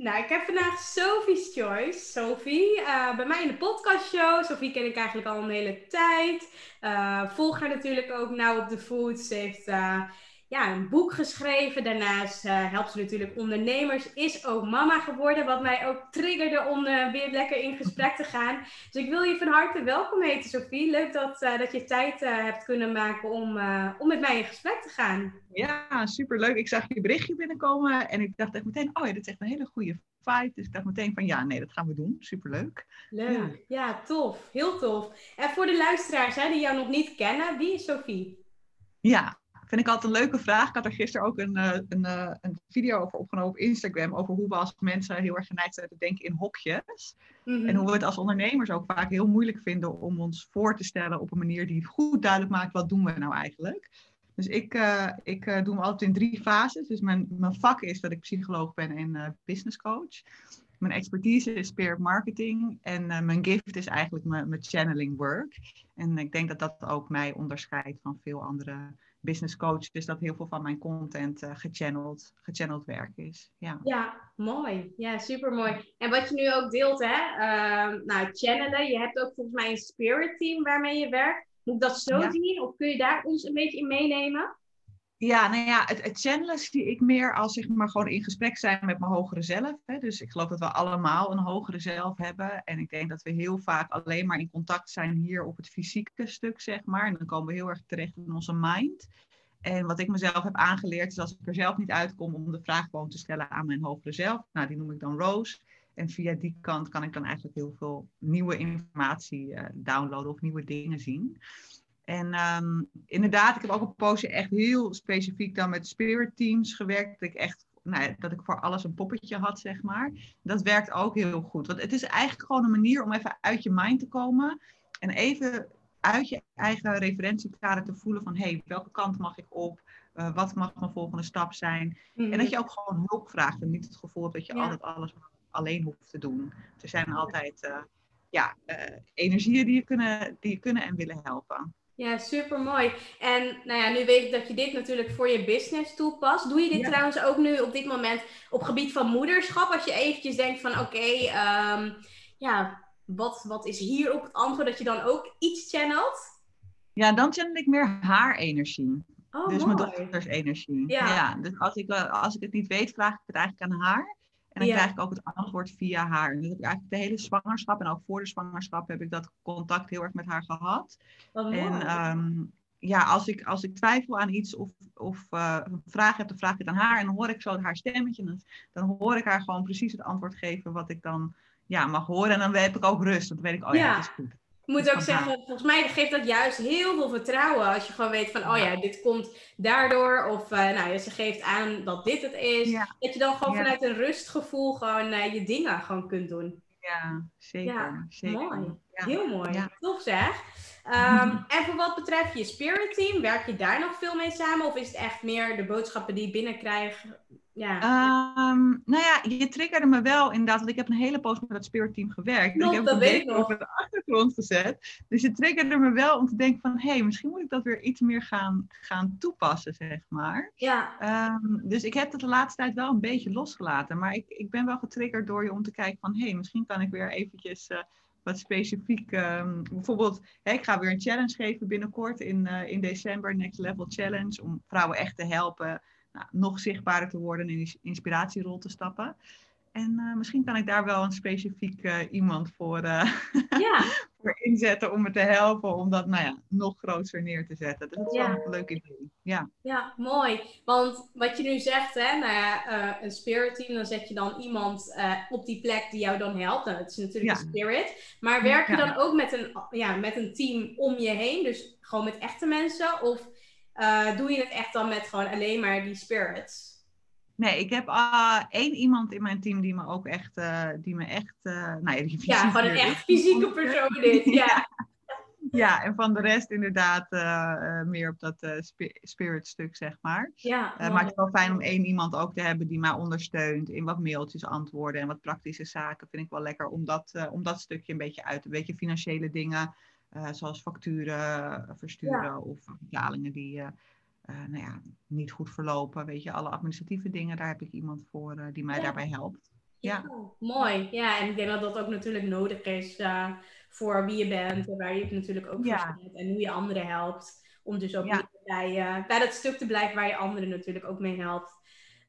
Nou, ik heb vandaag Sophie's Choice. Sophie, uh, bij mij in de podcastshow. Sophie ken ik eigenlijk al een hele tijd. Uh, volg haar natuurlijk ook nauw op de voet. Ze heeft uh, ja, een boek geschreven. Daarnaast uh, helpt ze natuurlijk ondernemers. Is ook mama geworden, wat mij ook triggerde om uh, weer lekker in gesprek te gaan. Dus ik wil je van harte welkom heten, Sophie. Leuk dat, uh, dat je tijd hebt kunnen maken om, om met mij in gesprek te gaan. Ja, superleuk. Ik zag je berichtje binnenkomen en ik dacht echt meteen, oh ja, dit is echt een hele goede vibe. Dus ik dacht meteen van, ja, nee, dat gaan we doen. Superleuk. Leuk. Ja, ja tof. Heel tof. En voor de luisteraars hè, die jou nog niet kennen, wie is Sophie? Ja, Vind ik altijd een leuke vraag. Ik had er gisteren ook een, een, een video over opgenomen op Instagram. Over hoe we als mensen heel erg geneigd zijn te denken in hokjes. Mm-hmm. En hoe we het als ondernemers ook vaak heel moeilijk vinden om ons voor te stellen op een manier die goed duidelijk maakt wat doen we nou eigenlijk. Dus ik, uh, ik uh, doe me altijd in drie fases. Dus mijn, mijn vak is dat ik psycholoog ben en uh, business coach. Mijn expertise is spirit marketing en mijn gift is eigenlijk mijn, mijn channeling work. En ik denk dat dat ook mij onderscheidt van veel andere business coach. Dus dat heel veel van mijn content uh, gechanneld, gechanneld werk is. Ja. ja, mooi. Ja, super mooi. En wat je nu ook deelt, hè? Uh, nou, channelen. Je hebt ook volgens mij een spirit team waarmee je werkt. Moet ik dat zo ja. zien? Of kun je daar ons een beetje in meenemen? Ja, nou ja, het, het channelen zie ik meer als zeg maar gewoon in gesprek zijn met mijn hogere zelf. Hè. Dus ik geloof dat we allemaal een hogere zelf hebben. En ik denk dat we heel vaak alleen maar in contact zijn hier op het fysieke stuk, zeg maar. En dan komen we heel erg terecht in onze mind. En wat ik mezelf heb aangeleerd is als ik er zelf niet uitkom om de vraag gewoon te stellen aan mijn hogere zelf. Nou, die noem ik dan Rose. En via die kant kan ik dan eigenlijk heel veel nieuwe informatie uh, downloaden of nieuwe dingen zien. En um, inderdaad, ik heb ook een poosje echt heel specifiek dan met spirit teams gewerkt. Dat ik echt, nou, dat ik voor alles een poppetje had, zeg maar. Dat werkt ook heel goed. Want het is eigenlijk gewoon een manier om even uit je mind te komen. En even uit je eigen referentiekader te voelen van... hé, hey, welke kant mag ik op? Uh, wat mag mijn volgende stap zijn? En dat je ook gewoon hulp vraagt. En niet het gevoel hebt dat je ja. altijd alles alleen hoeft te doen. Er zijn altijd uh, ja, uh, energieën die je, kunnen, die je kunnen en willen helpen. Ja, super mooi. En nou ja, nu weet ik dat je dit natuurlijk voor je business toepast. Doe je dit ja. trouwens ook nu op dit moment op gebied van moederschap? Als je eventjes denkt van oké, okay, um, ja, wat, wat is hier op het antwoord? Dat je dan ook iets channelt? Ja, dan channel ik meer haar energie. Oh, dus mooi. mijn dochters energie. Ja. ja. dus als ik, als ik het niet weet, vraag ik het eigenlijk aan haar. En dan ja. krijg ik ook het antwoord via haar. En dat heb ik eigenlijk de hele zwangerschap en ook voor de zwangerschap heb ik dat contact heel erg met haar gehad. En um, ja, als ik, als ik twijfel aan iets of, of uh, een vraag heb, dan vraag ik het aan haar. En dan hoor ik zo haar stemmetje. Dan, dan hoor ik haar gewoon precies het antwoord geven wat ik dan ja, mag horen. En dan heb ik ook rust. Dan weet ik, oh ja, ja dat is goed. Ik moet ook zeggen, volgens mij geeft dat juist heel veel vertrouwen. Als je gewoon weet van, oh ja, dit komt daardoor. Of uh, nou, ze geeft aan dat dit het is. Ja. Dat je dan gewoon ja. vanuit een rustgevoel gewoon uh, je dingen gewoon kunt doen. Ja, zeker. Ja, zeker. mooi. Heel mooi. Tof zeg. Um, en voor wat betreft je spirit team, werk je daar nog veel mee samen? Of is het echt meer de boodschappen die je binnenkrijgt, Ja. Ehm, nou ja, je triggerde me wel inderdaad, want ik heb een hele poos met dat spirit team gewerkt. Klopt, ik heb dat een weet ik over de achtergrond gezet. Dus je triggerde me wel om te denken van, hé, hey, misschien moet ik dat weer iets meer gaan, gaan toepassen, zeg maar. ja. Ehm, dus ik heb dat de laatste tijd wel een beetje losgelaten. Maar ik, ik ben wel getriggerd door je om te kijken van... hé, hey, misschien kan ik weer eventjes eh, wat specifiek... ehm, bijvoorbeeld, hè, ik ga weer een challenge geven binnenkort in, eh, in december. Next Level Challenge. Om vrouwen echt te helpen nou, nog zichtbaarder te worden... en in die inspiratierol te stappen. En eh, misschien kan ik daar wel een specifiek eh, iemand voor, eh, ja. voor inzetten... om me te helpen om dat nou ja, nog groter neer te zetten. Dus dat is Ja. wel een leuk idee. Ja. Ja, mooi. Want wat je nu zegt, hè, nou ja, een spirit team, dan zet je dan iemand op die plek die jou dan helpt. Nou, dat is natuurlijk Ja. een spirit. Maar werk je dan ook met een, ja, met een team om je heen? Dus gewoon met echte mensen? Of eh, doe je het echt dan met gewoon alleen maar die spirits? Nee, ik heb ah, één iemand in mijn team die me ook echt, eh, die me echt, nou ja, die Ja, gewoon een echt fysieke persoon dit. Ja, Ja, en van de rest inderdaad meer op dat spi- spirit stuk, zeg maar. ja. Maar het is wel fijn om één iemand ook te hebben die mij ondersteunt in wat mailtjes antwoorden en wat praktische zaken. Vind ik wel lekker om dat, om dat stukje een beetje uit, een beetje financiële dingen, zoals facturen eh, versturen Ja. of betalingen die eh, eh, nou ja, niet goed verlopen. Weet je, alle administratieve dingen, daar heb ik iemand voor eh, die mij Ja. daarbij helpt. Ja. mooi. Ja, en ik denk dat dat ook natuurlijk nodig is eh, voor wie je bent en waar je het natuurlijk ook Ja. voor staat en hoe je anderen helpt. Om dus ook Ja. bij, eh, bij dat stuk te blijven waar je anderen natuurlijk ook mee helpt.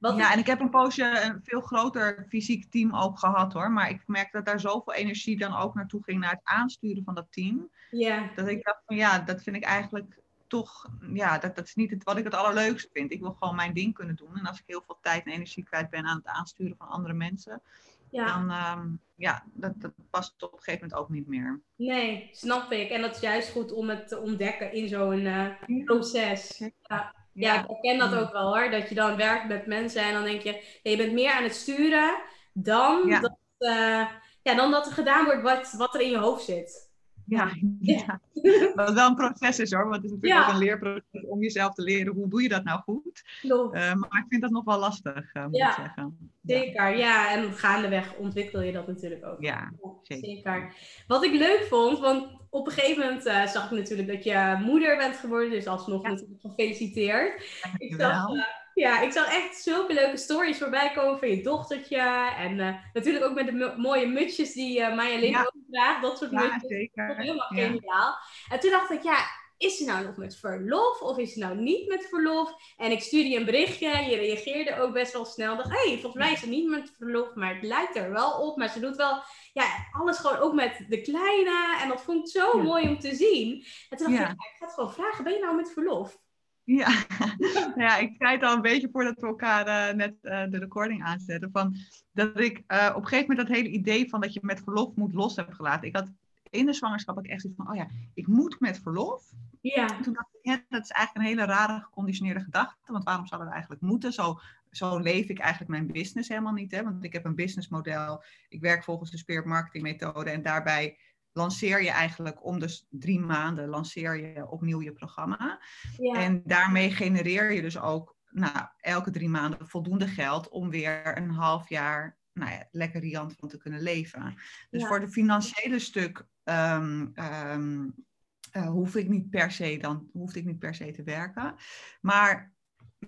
Wat Ja, en ik heb een poosje een veel groter fysiek team ook gehad hoor. Maar ik merk dat daar zoveel energie dan ook naartoe ging naar het aansturen van dat team. ja, Dat ik dacht van ja, dat vind ik eigenlijk toch, ja, dat, dat is niet het, wat ik het allerleukste vind. Ik wil gewoon mijn ding kunnen doen. En als ik heel veel tijd en energie kwijt ben aan het aansturen van andere mensen, ja, dan ehm, ja, dat, dat past op een gegeven moment ook niet meer. nee, snap ik. En dat is juist goed om het te ontdekken in zo'n eh, proces. Ja. Ja, ik herken dat ook wel hoor. Dat je dan werkt met mensen en dan denk je, je bent meer aan het sturen dan, Ja. dat, eh, ja, dan dat er gedaan wordt wat, wat er in je hoofd zit. Ja, Ja. ja. Wat wel een proces is hoor, want het is natuurlijk Ja. ook een leerproces om jezelf te leren hoe doe je dat nou goed. Eh, maar ik vind dat nog wel lastig, eh, moet ik zeggen. Zeker, ja. En gaandeweg ontwikkel je dat natuurlijk ook. Ja, zeker. zeker. Wat ik leuk vond, want op een gegeven moment eh, zag ik natuurlijk dat je moeder bent geworden, dus alsnog natuurlijk gefeliciteerd. Ik zag, ja, ik zag echt zulke leuke stories voorbij komen van je dochtertje. En eh, natuurlijk ook met de mo- mooie mutsjes die eh Maya Lin Ja. ook draagt. Dat soort Ja, mutsjes. zeker. Helemaal Ja. geniaal. En toen dacht ik, ja, is ze nou nog met verlof of is ze nou niet met verlof? En ik stuurde je een berichtje, je reageerde ook best wel snel. Dacht, hé, hey, volgens mij is ze niet met verlof, maar het lijkt er wel op. Maar ze doet wel, ja, alles gewoon ook met de kleine. En dat vond ik zo Ja. mooi om te zien. En toen dacht Ja. ik, ja, ik ga het gewoon vragen, ben je nou met verlof? Ja. Nou ja, ik zei het al een beetje voordat we elkaar eh, net eh, de recording aanzetten. Van dat ik eh, op een gegeven moment dat hele idee van dat je met verlof moet los heb gelaten. Ik had in de zwangerschap ook echt zoiets van, oh ja, ik moet met verlof. Ja, En toen dacht ik, ja, dat is eigenlijk een hele rare geconditioneerde gedachte. Want waarom zou dat eigenlijk moeten? Zo, zo leef ik eigenlijk mijn business helemaal niet. Hè? Want ik heb een businessmodel. Ik werk volgens de Spirit Marketing methode. En daarbij lanceer je eigenlijk om de drie maanden lanceer je opnieuw je programma. ja, En daarmee genereer je dus ook nou, elke drie maanden voldoende geld om weer een half jaar nou ja, lekker riant van te kunnen leven. Dus Ja. voor het financiële stuk ehm, ehm, eh, hoef ik niet per se dan hoefde ik niet per se te werken. Maar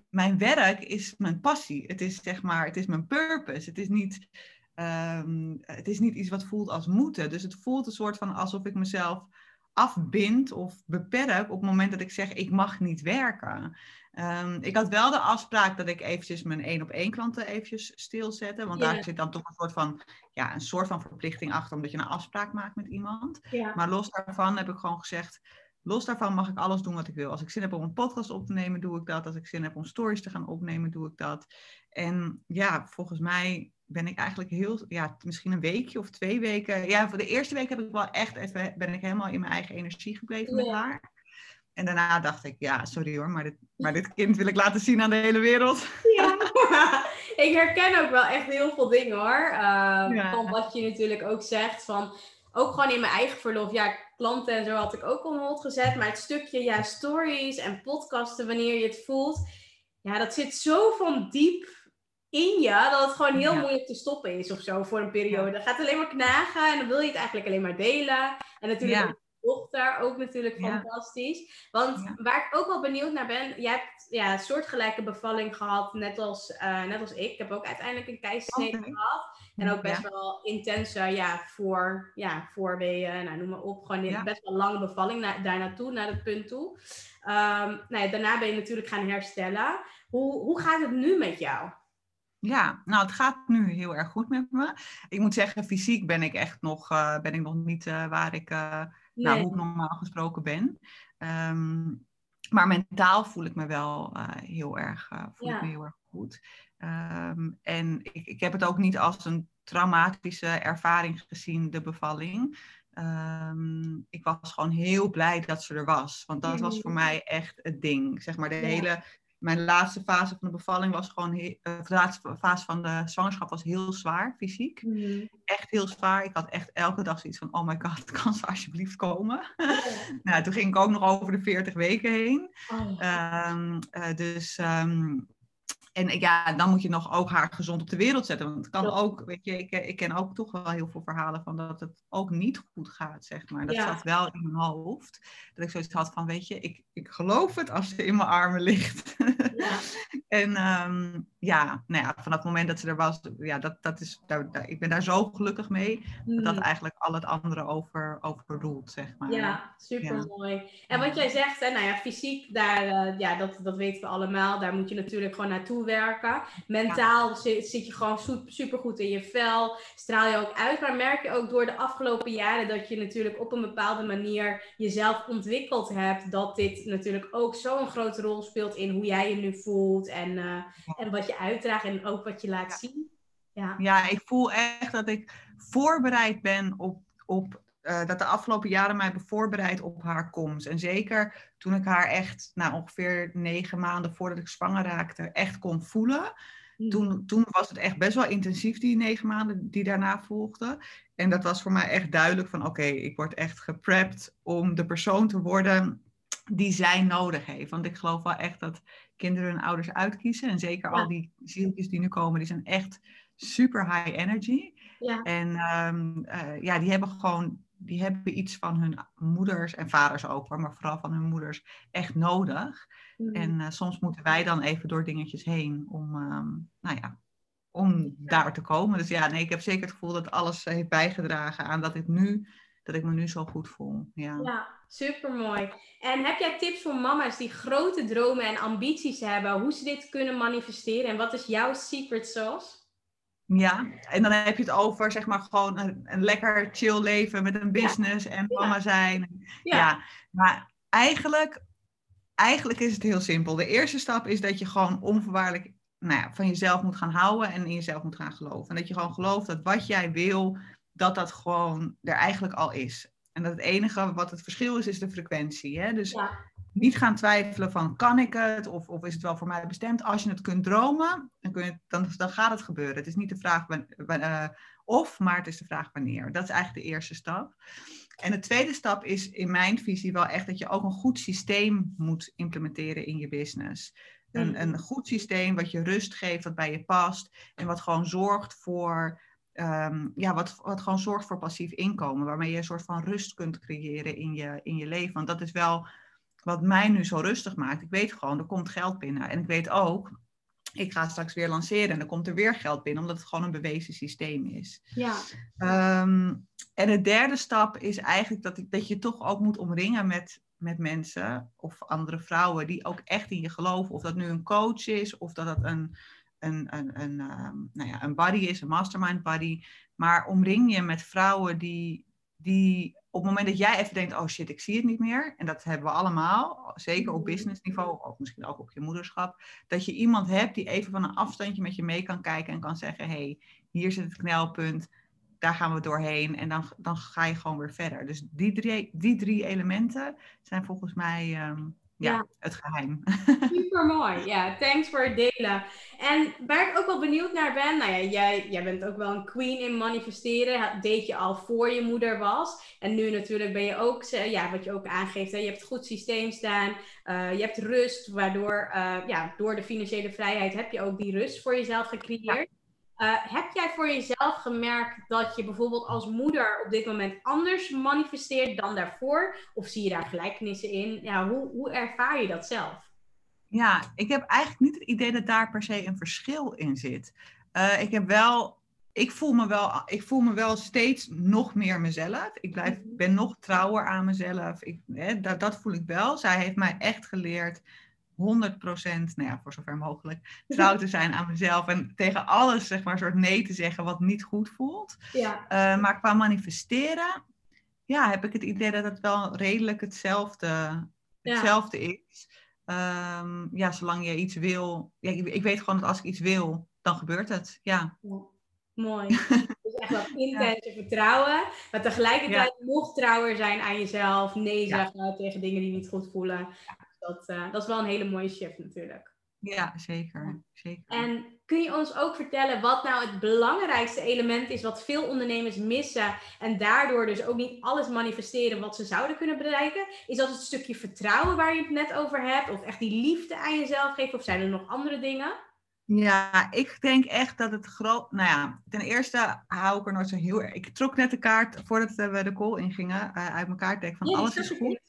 mijn werk is mijn passie. Het is zeg maar, het is mijn purpose. Het is niet, ehm, het is niet iets wat voelt als moeten. Dus het voelt een soort van alsof ik mezelf afbind of beperk op het moment dat ik zeg ik mag niet werken. Ehm, ik had wel de afspraak dat ik eventjes mijn één op één klanten eventjes stilzette. Want daar zit dan toch een soort van, ja, een soort van verplichting achter, omdat je een afspraak maakt met iemand. Maar los daarvan heb ik gewoon gezegd, los daarvan mag ik alles doen wat ik wil. Als ik zin heb om een podcast op te nemen, doe ik dat. Als ik zin heb om stories te gaan opnemen, doe ik dat. En ja, volgens mij ben ik eigenlijk heel, ja, misschien een weekje of twee weken. Ja, voor de eerste week heb ik wel echt even, ben ik helemaal in mijn eigen energie gebleven met haar. En daarna dacht ik, ja, sorry hoor, maar dit, maar dit kind wil ik laten zien aan de hele wereld. Ja, ik herken ook wel echt heel veel dingen hoor. Ehm, Ja. Van wat je natuurlijk ook zegt. Van, ook gewoon in mijn eigen verlof. Ja, klanten en zo had ik ook on hold gezet. Maar het stukje ja, stories en podcasten wanneer je het voelt. Ja, dat zit zo van diep in je dat het gewoon heel moeilijk te stoppen is of zo voor een periode. Dat gaat alleen maar knagen en dan wil je het eigenlijk alleen maar delen. En natuurlijk dochter ook natuurlijk fantastisch. Want waar ik ook wel benieuwd naar ben, jij hebt ja, een soortgelijke bevalling gehad, net als, uh, net als ik. Ik heb ook uiteindelijk een keizersnede gehad. En ook best wel intense, ja, voor, ja, voorweeën, nou, noem maar op. Gewoon best wel lange bevalling daar naartoe, naar dat punt toe. Um, nou ja, daarna ben je natuurlijk gaan herstellen. Hoe, hoe gaat het nu met jou? Ja, nou het gaat nu heel erg goed met me. Ik moet zeggen, fysiek ben ik echt nog, uh, ben ik nog niet uh, waar ik uh, nou, hoe ik normaal gesproken ben. Um, maar mentaal voel ik me wel heel erg, voel ik me heel erg goed. Um, en ik, ik heb het ook niet als een traumatische ervaring gezien, de bevalling. Um, ik was gewoon heel blij dat ze er was. Want dat was voor mm. mij echt het ding. Zeg maar, de hele mijn laatste fase van de bevalling was gewoon, heel, uh, de laatste fase van de zwangerschap was heel zwaar, fysiek. Mhm. Echt heel zwaar. Ik had echt elke dag zoiets van, oh my god, kan ze alsjeblieft komen? Oh. nou, toen ging ik ook nog over de 40 weken heen. Oh. Um, uh, dus um, en ja, dan moet je nog ook haar gezond op de wereld zetten. Want het kan ook, weet je, ik, ik ken ook toch wel heel veel verhalen van dat het ook niet goed gaat, zeg maar. Dat zat wel in mijn hoofd. Dat ik zoiets had van, weet je, ik, ik geloof het als ze in mijn armen ligt. Ja. en um, ja, nou ja, vanaf het moment dat ze er was, ja, dat, dat is, daar, ik ben daar zo gelukkig mee. Dat dat mm. eigenlijk al het andere over, overroelt, zeg maar. Ja, super mooi. En wat jij zegt, hè, nou ja, fysiek, daar, uh, ja, dat, dat weten we allemaal. Daar moet je natuurlijk gewoon naartoe werken. Mentaal zit, zit, je gewoon super goed in je vel. Straal je ook uit. Maar merk je ook door de afgelopen jaren dat je natuurlijk op een bepaalde manier jezelf ontwikkeld hebt. Dat dit natuurlijk ook zo'n grote rol speelt in hoe jij je nu voelt. En, uh, en wat je uitdraagt en ook wat je laat zien. Ja. ja, ik voel echt dat ik voorbereid ben op, op uh, dat de afgelopen jaren mij hebben voorbereid op haar komst. En zeker toen ik haar echt, nou ongeveer negen maanden voordat ik zwanger raakte, echt kon voelen. Hmm. Toen, toen was het echt best wel intensief, die negen maanden die daarna volgden. En dat was voor mij echt duidelijk van oké, ik word echt geprept om de persoon te worden die zij nodig heeft. Want ik geloof wel echt dat kinderen hun ouders uitkiezen. En zeker al die zieltjes die nu komen, die zijn echt super high energy. Ja. En um, uh, ja, die hebben gewoon die hebben iets van hun moeders en vaders ook, maar vooral van hun moeders echt nodig. Mm. En uh, soms moeten wij dan even door dingetjes heen om, um, nou ja, om daar te komen. Dus ja, nee, ik heb zeker het gevoel dat alles heeft bijgedragen aan dat ik nu dat ik me nu zo goed voel. Ja, ja super mooi. En heb jij tips voor mama's die grote dromen en ambities hebben, hoe ze dit kunnen manifesteren? En wat is jouw secret sauce? Ja, en dan heb je het over zeg maar gewoon een, een lekker chill leven met een business en mama zijn. Ja. ja. maar eigenlijk, eigenlijk is het heel simpel. De eerste stap is dat je gewoon onvoorwaardelijk nou ja, van jezelf moet gaan houden en in jezelf moet gaan geloven. En dat je gewoon gelooft dat wat jij wil, dat dat gewoon er eigenlijk al is. En dat het enige wat het verschil is, is de frequentie. Hè? Dus niet gaan twijfelen van kan ik het of, of is het wel voor mij bestemd. Als je het kunt dromen, dan, kun je, dan, dan gaat het gebeuren. Het is niet de vraag uh, of, maar het is de vraag wanneer. Dat is eigenlijk de eerste stap. En de tweede stap is in mijn visie wel echt dat je ook een goed systeem moet implementeren in je business. Een, mm. een goed systeem wat je rust geeft, wat bij je past en wat gewoon zorgt voor Um, ja, wat, wat gewoon zorgt voor passief inkomen, waarmee je een soort van rust kunt creëren in je, in je leven. Want dat is wel wat mij nu zo rustig maakt. Ik weet gewoon, er komt geld binnen. En ik weet ook, ik ga straks weer lanceren en dan komt er weer geld binnen, omdat het gewoon een bewezen systeem is. Ja. Um, en de derde stap is eigenlijk dat, dat je toch ook moet omringen met, met mensen of andere vrouwen die ook echt in je geloven. Of dat nu een coach is, of dat dat een een, een, een, ehm, nou ja, een buddy is, een mastermind buddy. Maar omring je met vrouwen die, die op het moment dat jij even denkt, oh shit, ik zie het niet meer. En dat hebben we allemaal, zeker op mm-hmm. business niveau, of misschien ook op je moederschap. Dat je iemand hebt die even van een afstandje met je mee kan kijken en kan zeggen, hey, hier zit het knelpunt, daar gaan we doorheen. En dan, dan ga je gewoon weer verder. Dus die drie, die drie elementen zijn volgens mij, um, ja, het geheim. Super mooi. Ja, thanks voor het delen. En waar ik ook wel benieuwd naar ben, nou ja, jij, jij bent ook wel een queen in manifesteren. Dat deed je al voor je moeder was. En nu natuurlijk ben je ook, ja, wat je ook aangeeft, hè, je hebt een goed systeem staan. Uh, je hebt rust, waardoor, uh, ja, door de financiële vrijheid heb je ook die rust voor jezelf gecreëerd. Uh, heb jij voor jezelf gemerkt dat je bijvoorbeeld als moeder op dit moment anders manifesteert dan daarvoor? Of zie je daar gelijkenissen in? Ja, hoe, hoe ervaar je dat zelf? Ja, ik heb eigenlijk niet het idee dat daar per se een verschil in zit. Uh, ik heb wel, ik voel me wel, ik voel me wel steeds nog meer mezelf. Ik blijf, mhm. ben nog trouwer aan mezelf. Ik, hè, dat, dat voel ik wel. Zij heeft mij echt geleerd 100%, nou ja, voor zover mogelijk, trouw te zijn aan mezelf. En tegen alles, zeg maar, soort nee te zeggen wat niet goed voelt. Ja. Uh, maar qua manifesteren, ja, heb ik het idee dat het wel redelijk hetzelfde, hetzelfde is. Um, ja, zolang je iets wil. Ja, ik, ik, weet gewoon dat als ik iets wil, dan gebeurt het. Ja. ja. Mooi. Dus echt wel intense vertrouwen. Maar tegelijkertijd nog trouwer zijn aan jezelf. Nee zeggen tegen dingen die niet goed voelen dat, uh, dat is wel een hele mooie shift natuurlijk. Ja, zeker. zeker. En kun je ons ook vertellen wat nou het belangrijkste element is wat veel ondernemers missen en daardoor dus ook niet alles manifesteren wat ze zouden kunnen bereiken? Is dat het stukje vertrouwen waar je het net over hebt? Of echt die liefde aan jezelf geven? Of zijn er nog andere dingen? Ja, ik denk echt dat het groot. Nou ja, ten eerste hou ik er nooit zo heel erg. Ik trok net de kaart voordat we de call ingingen uh, uit mijn kaartdek van alles is goed.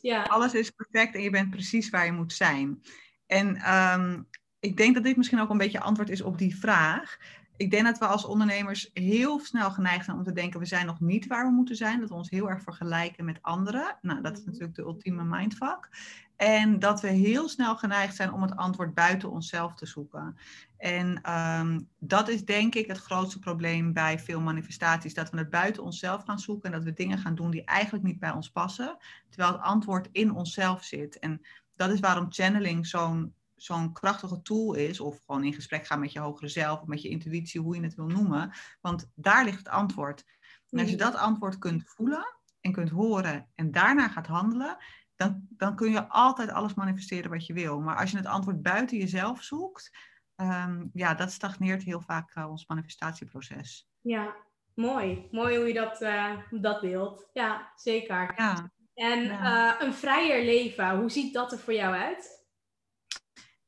Ja. Alles is perfect en je bent precies waar je moet zijn. En um, ik denk dat dit misschien ook een beetje antwoord is op die vraag ik denk dat we als ondernemers heel snel geneigd zijn om te denken, we zijn nog niet waar we moeten zijn. Dat we ons heel erg vergelijken met anderen. Nou, dat is mhm. natuurlijk de ultieme mindfuck. En dat we heel snel geneigd zijn om het antwoord buiten onszelf te zoeken. En um, dat is denk ik het grootste probleem bij veel manifestaties. Dat we het buiten onszelf gaan zoeken en dat we dingen gaan doen die eigenlijk niet bij ons passen. Terwijl het antwoord in onszelf zit. En dat is waarom channeling zo'n zo'n krachtige tool is, of gewoon in gesprek gaan met je hogere zelf, of met je intuïtie, hoe je het wil noemen. Want daar ligt het antwoord. En als je dat antwoord kunt voelen en kunt horen en daarna gaat handelen, dan, dan kun je altijd alles manifesteren wat je wil. Maar als je het antwoord buiten jezelf zoekt, um, ja, dat stagneert heel vaak uh, ons manifestatieproces. Ja, mooi. Mooi hoe je dat, uh, dat wilt. Ja, zeker. Ja. En Uh, een vrijer leven, hoe ziet dat er voor jou uit?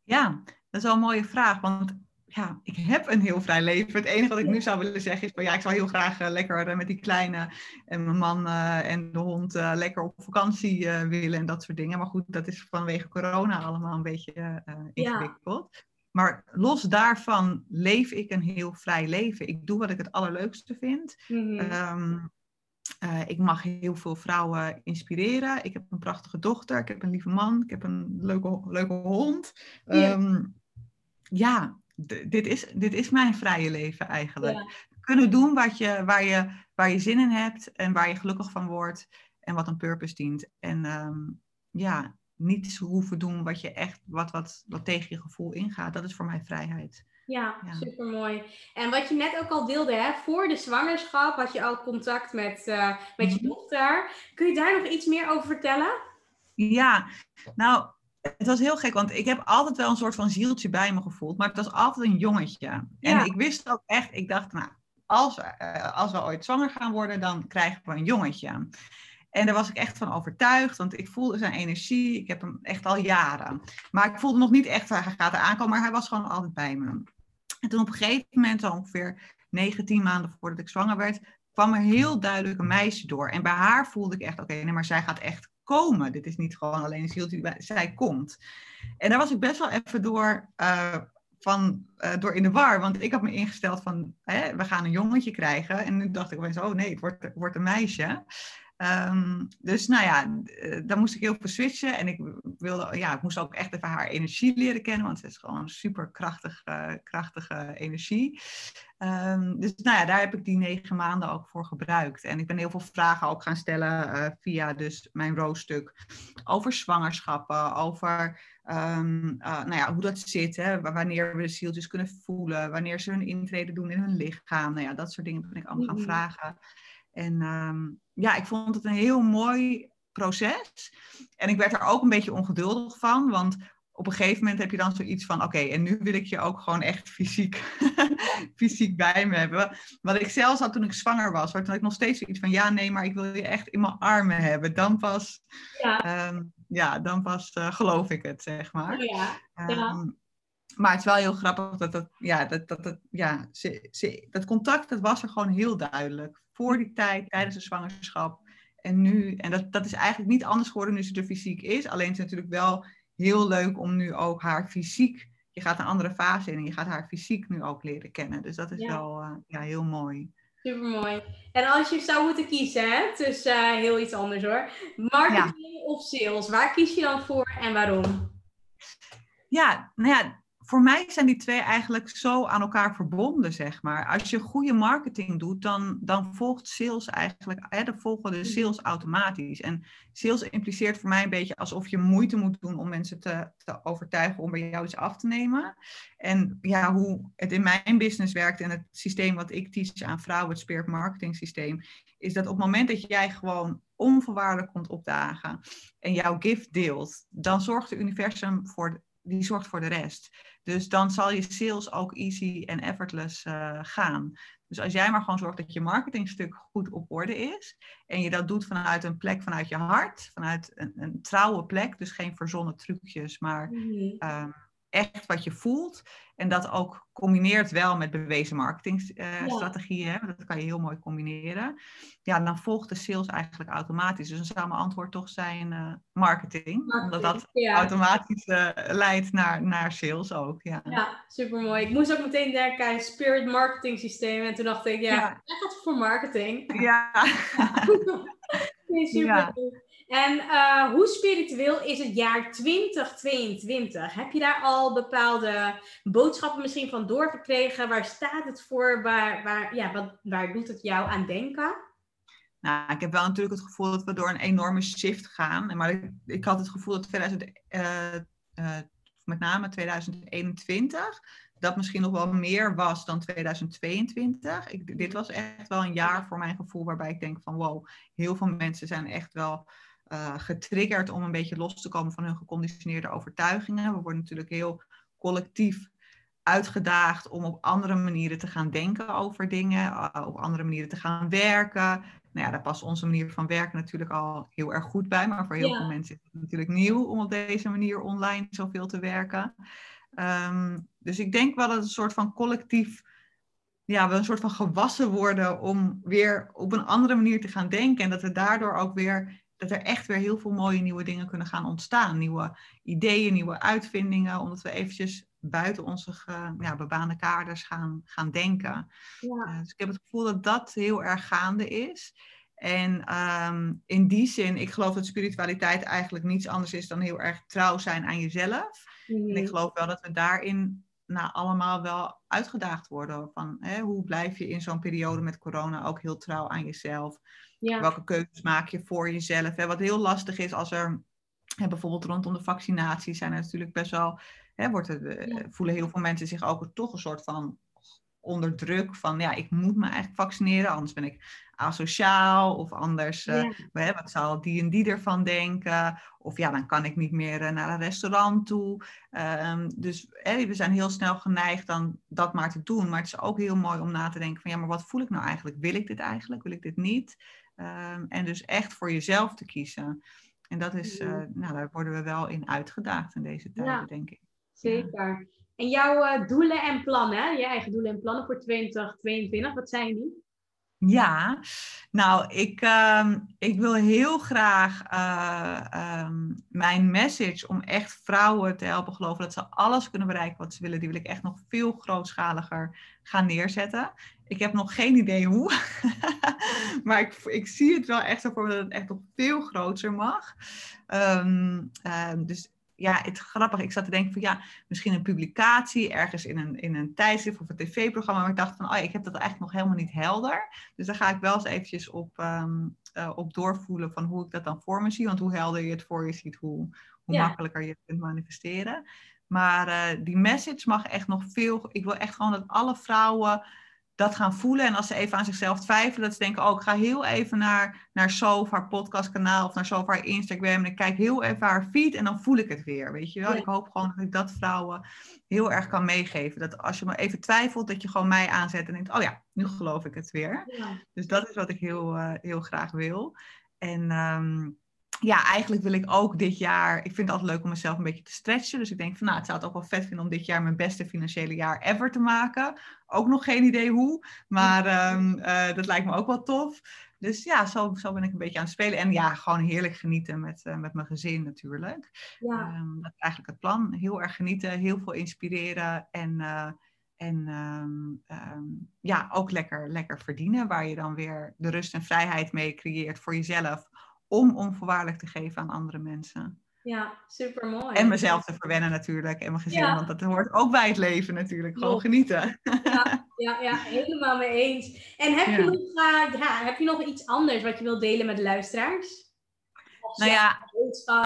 Ja, dat is wel een mooie vraag. Want ja, ik heb een heel vrij leven. Het enige wat ik nu zou willen zeggen is, van, ja, ik zou heel graag uh, lekker uh, met die kleine en mijn man uh, en de hond lekker op vakantie willen en dat soort dingen. Maar goed, dat is vanwege corona allemaal een beetje ingewikkeld. Ja. Maar los daarvan leef ik een heel vrij leven. Ik doe wat ik het allerleukste vind. Mm -hmm. Uh, ik mag heel veel vrouwen inspireren. Ik heb een prachtige dochter, ik heb een lieve man, ik heb een leuke, leuke hond. Ja, um, ja dit, is, dit is mijn vrije leven eigenlijk. Ja. Kunnen doen wat je, waar, je, waar je zin in hebt en waar je gelukkig van wordt en wat een purpose dient. En um, ja, niet hoeven doen wat je echt, wat, wat, wat tegen je gevoel ingaat. Dat is voor mij vrijheid. Ja, ja. super mooi. En wat je net ook al deelde, hè, voor de zwangerschap had je al contact met, uh, met je mhm. dochter. Kun je daar nog iets meer over vertellen? Ja, nou, het was heel gek, want ik heb altijd wel een soort van zieltje bij me gevoeld, maar het was altijd een jongetje. En ik wist ook echt, ik dacht, nou, als, uh, als we ooit zwanger gaan worden, dan krijgen we een jongetje. En daar was ik echt van overtuigd, want ik voelde zijn energie. Ik heb hem echt al jaren. Maar ik voelde nog niet echt, hij gaat er aankomen, maar hij was gewoon altijd bij me. En toen op een gegeven moment, ongeveer 19 maanden voordat ik zwanger werd, kwam er heel duidelijk een meisje door. En bij haar voelde ik echt, oké, nee, maar zij gaat echt komen. Dit is niet gewoon alleen een zieltje, zij komt. En daar was ik best wel even door, uh, van, uh, door in de war. Want ik had me ingesteld van, hè, we gaan een jongetje krijgen. En nu dacht ik opeens, oh nee, het wordt, wordt een meisje. Um, dus nou ja, eh, dan moest ik heel veel switchen. En ik wilde, ja, ik moest ook echt even haar energie leren kennen, want ze is gewoon super krachtig, uh, krachtige energie. Um, dus nou ja, daar heb ik die negen maanden ook voor gebruikt. En ik ben heel veel vragen ook gaan stellen uh, via dus mijn roosstuk over zwangerschappen, over um, nou ja, hoe dat zit, hè, wanneer we de zieltjes kunnen voelen, wanneer ze hun intrede doen in hun lichaam. Nou ja, dat soort dingen ben ik allemaal gaan vragen. En um, ja, ik vond het een heel mooi proces. En ik werd er ook een beetje ongeduldig van, want op een gegeven moment heb je dan zoiets van: oké, en nu wil ik je ook gewoon echt fysiek, fysiek bij me hebben. Wat ik zelfs had toen ik zwanger was, waar toen ik nog steeds zoiets van: ja, nee, maar ik wil je echt in mijn armen hebben. Dan pas, ja. Ehm, ja, dan pas uh, geloof ik het, zeg maar. Ja, ja. Ehm, maar het is wel heel grappig dat dat, ja, dat, dat, dat, ja, ze, ze, dat contact, dat was er gewoon heel duidelijk. Voor die tijd, tijdens de zwangerschap. En nu, en dat, dat is eigenlijk niet anders geworden nu ze er fysiek is. Alleen het is natuurlijk wel heel leuk om nu ook haar fysiek, je gaat een andere fase in en je gaat haar fysiek nu ook leren kennen. Dus dat is wel uh, ja, heel mooi. Supermooi. En als je zou moeten kiezen, hè, dus uh, heel iets anders hoor. Marketing of sales, waar kies je dan voor en waarom? Ja, nou ja, voor mij zijn die twee eigenlijk zo aan elkaar verbonden, zeg maar. Als je goede marketing doet, dan, dan volgt sales eigenlijk, hè, dan volgen de sales automatisch. En sales impliceert voor mij een beetje alsof je moeite moet doen om mensen te, te overtuigen om bij jou iets af te nemen. En ja, hoe het in mijn business werkt en het systeem wat ik teach aan vrouwen, het Spirit Marketing systeem, is dat op het moment dat jij gewoon onvoorwaardelijk komt opdagen en jouw gift deelt, dan zorgt het universum voor die zorgt voor de rest. Dus dan zal je sales ook easy en effortless uh, gaan. Dus als jij maar gewoon zorgt dat je marketingstuk goed op orde is en je dat doet vanuit een plek vanuit je hart, vanuit een, een trouwe plek, dus geen verzonnen trucjes, maar mm echt wat je voelt. En dat ook combineert wel met bewezen marketingstrategieën. Uh, Dat kan je heel mooi combineren. Ja, dan volgt de sales eigenlijk automatisch. Dus dan zou mijn antwoord toch zijn uh, marketing, Omdat dat automatisch uh, leidt naar, naar sales ook. Ja, ja supermooi. Ik moest ook meteen denken aan Spirit Marketing Systeem. En toen dacht ik, ja, ja. gaat voor marketing. Ja. nee, super. En uh, hoe spiritueel is het jaar 2022? Heb je daar al bepaalde boodschappen misschien van doorgekregen? Waar staat het voor? Waar, waar, ja, wat, waar doet het jou aan denken? Nou, ik heb wel natuurlijk het gevoel dat we door een enorme shift gaan. Maar ik, had het gevoel dat 2000, uh, uh, met name 2021 dat misschien nog wel meer was dan 2022. Ik, dit was echt wel een jaar voor mijn gevoel waarbij ik denk van wow, heel veel mensen zijn echt wel uh, getriggerd om een beetje los te komen van hun geconditioneerde overtuigingen. We worden natuurlijk heel collectief uitgedaagd om op andere manieren te gaan denken over dingen, uh, op andere manieren te gaan werken. Nou ja, daar past onze manier van werken natuurlijk al heel erg goed bij, maar voor heel veel mensen is het natuurlijk nieuw om op deze manier online zoveel te werken. Um, dus ik denk wel dat het een soort van collectief, ja, we een soort van gewassen worden om weer op een andere manier te gaan denken en dat we daardoor ook weer dat er echt weer heel veel mooie nieuwe dingen kunnen gaan ontstaan. Nieuwe ideeën, nieuwe uitvindingen, omdat we eventjes buiten onze ja, bebaande kaders gaan, gaan denken. Ja. Uh, dus ik heb het gevoel dat dat heel erg gaande is. En um, in die zin, ik geloof dat spiritualiteit eigenlijk niets anders is dan heel erg trouw zijn aan jezelf. Mm En ik mhm. geloof wel dat we daarin nou, allemaal wel uitgedaagd worden. Van hè, hoe blijf je in zo'n periode met corona ook heel trouw aan jezelf? Ja. Welke keuzes maak je voor jezelf? Hè? Wat heel lastig is als er hè, bijvoorbeeld rondom de vaccinatie zijn er natuurlijk best wel. Hè, wordt er, voelen heel veel mensen zich ook toch een soort van onder druk van ja, ik moet me eigenlijk vaccineren, anders ben ik asociaal of anders, uh, wat zal die en die ervan denken? Of ja, dan kan ik niet meer uh, naar een restaurant toe. Um, dus we zijn heel snel geneigd dan dat maar te doen. Maar het is ook heel mooi om na te denken van ja, maar wat voel ik nou eigenlijk? Wil ik dit eigenlijk? Wil ik dit niet? Um, en dus echt voor jezelf te kiezen. En dat is, uh, nou, daar worden we wel in uitgedaagd in deze tijden, ja, denk ik. Zeker. En jouw uh, doelen en plannen, je eigen doelen en plannen voor 2022, wat zijn die? Ja, nou, ik, uh, ik wil heel graag uh, um, mijn message om echt vrouwen te helpen geloven dat ze alles kunnen bereiken wat ze willen, die wil ik echt nog veel grootschaliger gaan neerzetten. Ik heb nog geen idee hoe, maar ik, ik zie het wel echt zo voor dat het echt nog veel groter mag. Um, dus ja, het grappig. Ik zat te denken van ja, misschien een publicatie ergens in een, in een tijdschrift of een tv-programma. Maar ik dacht van, oh, ik heb dat eigenlijk nog helemaal niet helder. Dus daar ga ik wel eens eventjes op, um, uh, op doorvoelen van hoe ik dat dan voor me zie. Want hoe helder je het voor je ziet, hoe, hoe makkelijker je het kunt manifesteren. Maar uh, die message mag echt nog veel. Ik wil echt gewoon dat alle vrouwen dat gaan voelen. En als ze even aan zichzelf twijfelen, dat ze denken, oh, ik ga heel even naar, naar Sof, haar podcastkanaal of naar Sof, haar Instagram. En ik kijk heel even haar feed en dan voel ik het weer, weet je wel. Ik hoop gewoon dat ik dat vrouwen heel erg kan meegeven. Dat als je maar even twijfelt, dat je gewoon mij aanzet en denkt, oh ja, nu geloof ik het weer. Dus dat is wat ik heel, uh, heel graag wil. En... Um, ja, eigenlijk wil ik ook dit jaar. Ik vind het altijd leuk om mezelf een beetje te stretchen. Dus ik denk van nou, het zou het ook wel vet vinden om dit jaar mijn beste financiële jaar ever te maken. Ook nog geen idee hoe, maar um, uh, dat lijkt me ook wel tof. Dus ja, zo, zo ben ik een beetje aan het spelen. En ja, gewoon heerlijk genieten met, uh, met mijn gezin natuurlijk. Ja. Um, dat is eigenlijk het plan. Heel erg genieten, heel veel inspireren en, uh, en um, ja, ook lekker, lekker verdienen. Waar je dan weer de rust en vrijheid mee creëert voor jezelf om onvoorwaardelijk te geven aan andere mensen. Ja, super mooi. En mezelf te verwennen natuurlijk en mijn gezin, want dat hoort ook bij het leven natuurlijk. Gewoon genieten. Ja, ja, ja, helemaal mee eens. En heb, je nog, uh, ja, heb je nog iets anders wat je wilt delen met de luisteraars? nou ja,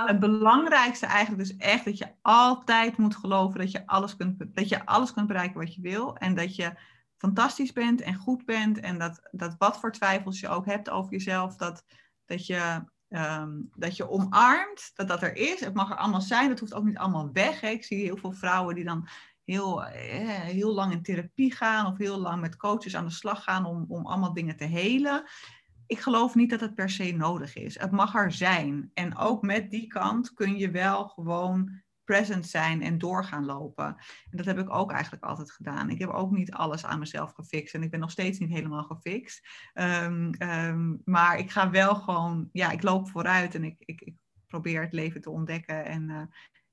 het belangrijkste eigenlijk dus echt dat je altijd moet geloven dat je alles kunt, dat je alles kunt bereiken wat je wil. En dat je fantastisch bent en goed bent. En dat, dat wat voor twijfels je ook hebt over jezelf, dat, dat je Ehm, dat je omarmt dat dat er is. Het mag er allemaal zijn. Dat hoeft ook niet allemaal weg. Ik zie heel veel vrouwen die dan heel, eh, heel lang in therapie gaan of heel lang met coaches aan de slag gaan om, om allemaal dingen te helen. Ik geloof niet dat het per se nodig is. Het mag er zijn. En ook met die kant kun je wel gewoon present zijn en doorgaan lopen. En dat heb ik ook eigenlijk altijd gedaan. Ik heb ook niet alles aan mezelf gefixt en ik ben nog steeds niet helemaal gefixt. Um, um, maar ik ga wel gewoon, ja, ik loop vooruit en ik, ik, ik probeer het leven te ontdekken en, uh,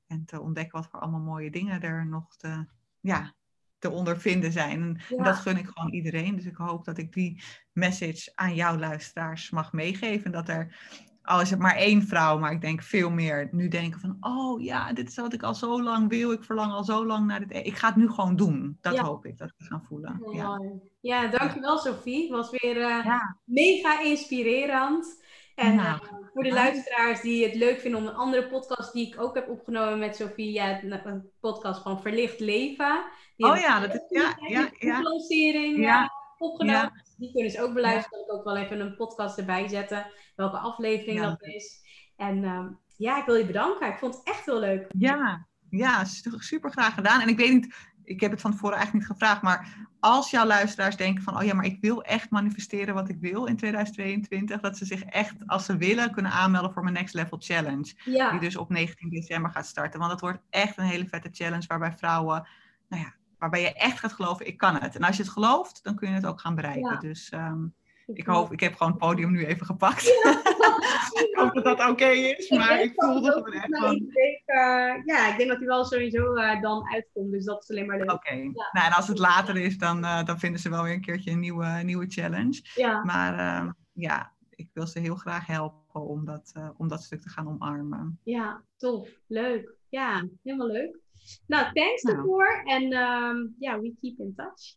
en te ontdekken wat voor allemaal mooie dingen er nog te, ja, te ondervinden zijn. En ja. dat gun ik gewoon iedereen. Dus ik hoop dat ik die message aan jouw luisteraars mag meegeven. Dat er al is het maar één vrouw, maar ik denk veel meer nu denken van, oh ja, dit is wat ik al zo lang wil. Ik verlang al zo lang naar dit. E-, ik ga het nu gewoon doen. Dat hoop ik, dat ik gaan voelen. Ja, ja dankjewel Sophie. Het was weer uh, mega inspirerend. En nou, uh, voor de luisteraars die het leuk vinden om een andere podcast die ik ook heb opgenomen met Sophie, ja, een podcast van Verlicht Leven. Die oh ja, dat is ja, ja, ja. lancering ja. opgenomen. Die kunnen ze ook beluisteren. Ik ook wel even een podcast erbij zetten welke aflevering dat is. En uh, ja, ik wil je bedanken. Ik vond het echt heel leuk. Ja, ja, super graag gedaan. En ik weet niet, ik heb het van tevoren eigenlijk niet gevraagd, maar als jouw luisteraars denken van, oh ja, maar ik wil echt manifesteren wat ik wil in 2022, dat ze zich echt, als ze willen, kunnen aanmelden voor mijn Next Level Challenge. Ja. Die dus op 19 december gaat starten. Want dat wordt echt een hele vette challenge waarbij vrouwen, nou ja, waarbij je echt gaat geloven, ik kan het. En als je het gelooft, dan kun je het ook gaan bereiken. Ja. Dus um, ik hoop, ik heb gewoon het podium nu even gepakt. Ja. ik hoop dat dat oké okay is, maar ik, ik voelde het echt nou, ik denk, uh, Ja, ik denk dat hij wel sowieso uh, dan uitkomt, dus dat is alleen maar leuk. Oké, okay. ja. nou, en als het later is, dan, uh, dan vinden ze wel weer een keertje een nieuwe, nieuwe challenge. Ja. Maar ehm, ja, ik wil ze heel graag helpen om dat, om dat stuk te gaan omarmen. Ja, tof, leuk. Ja, helemaal leuk. Nou, thanks nou. daarvoor en um, ja, we keep in touch.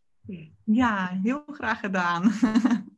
Ja, heel graag gedaan.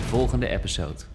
volgende episode.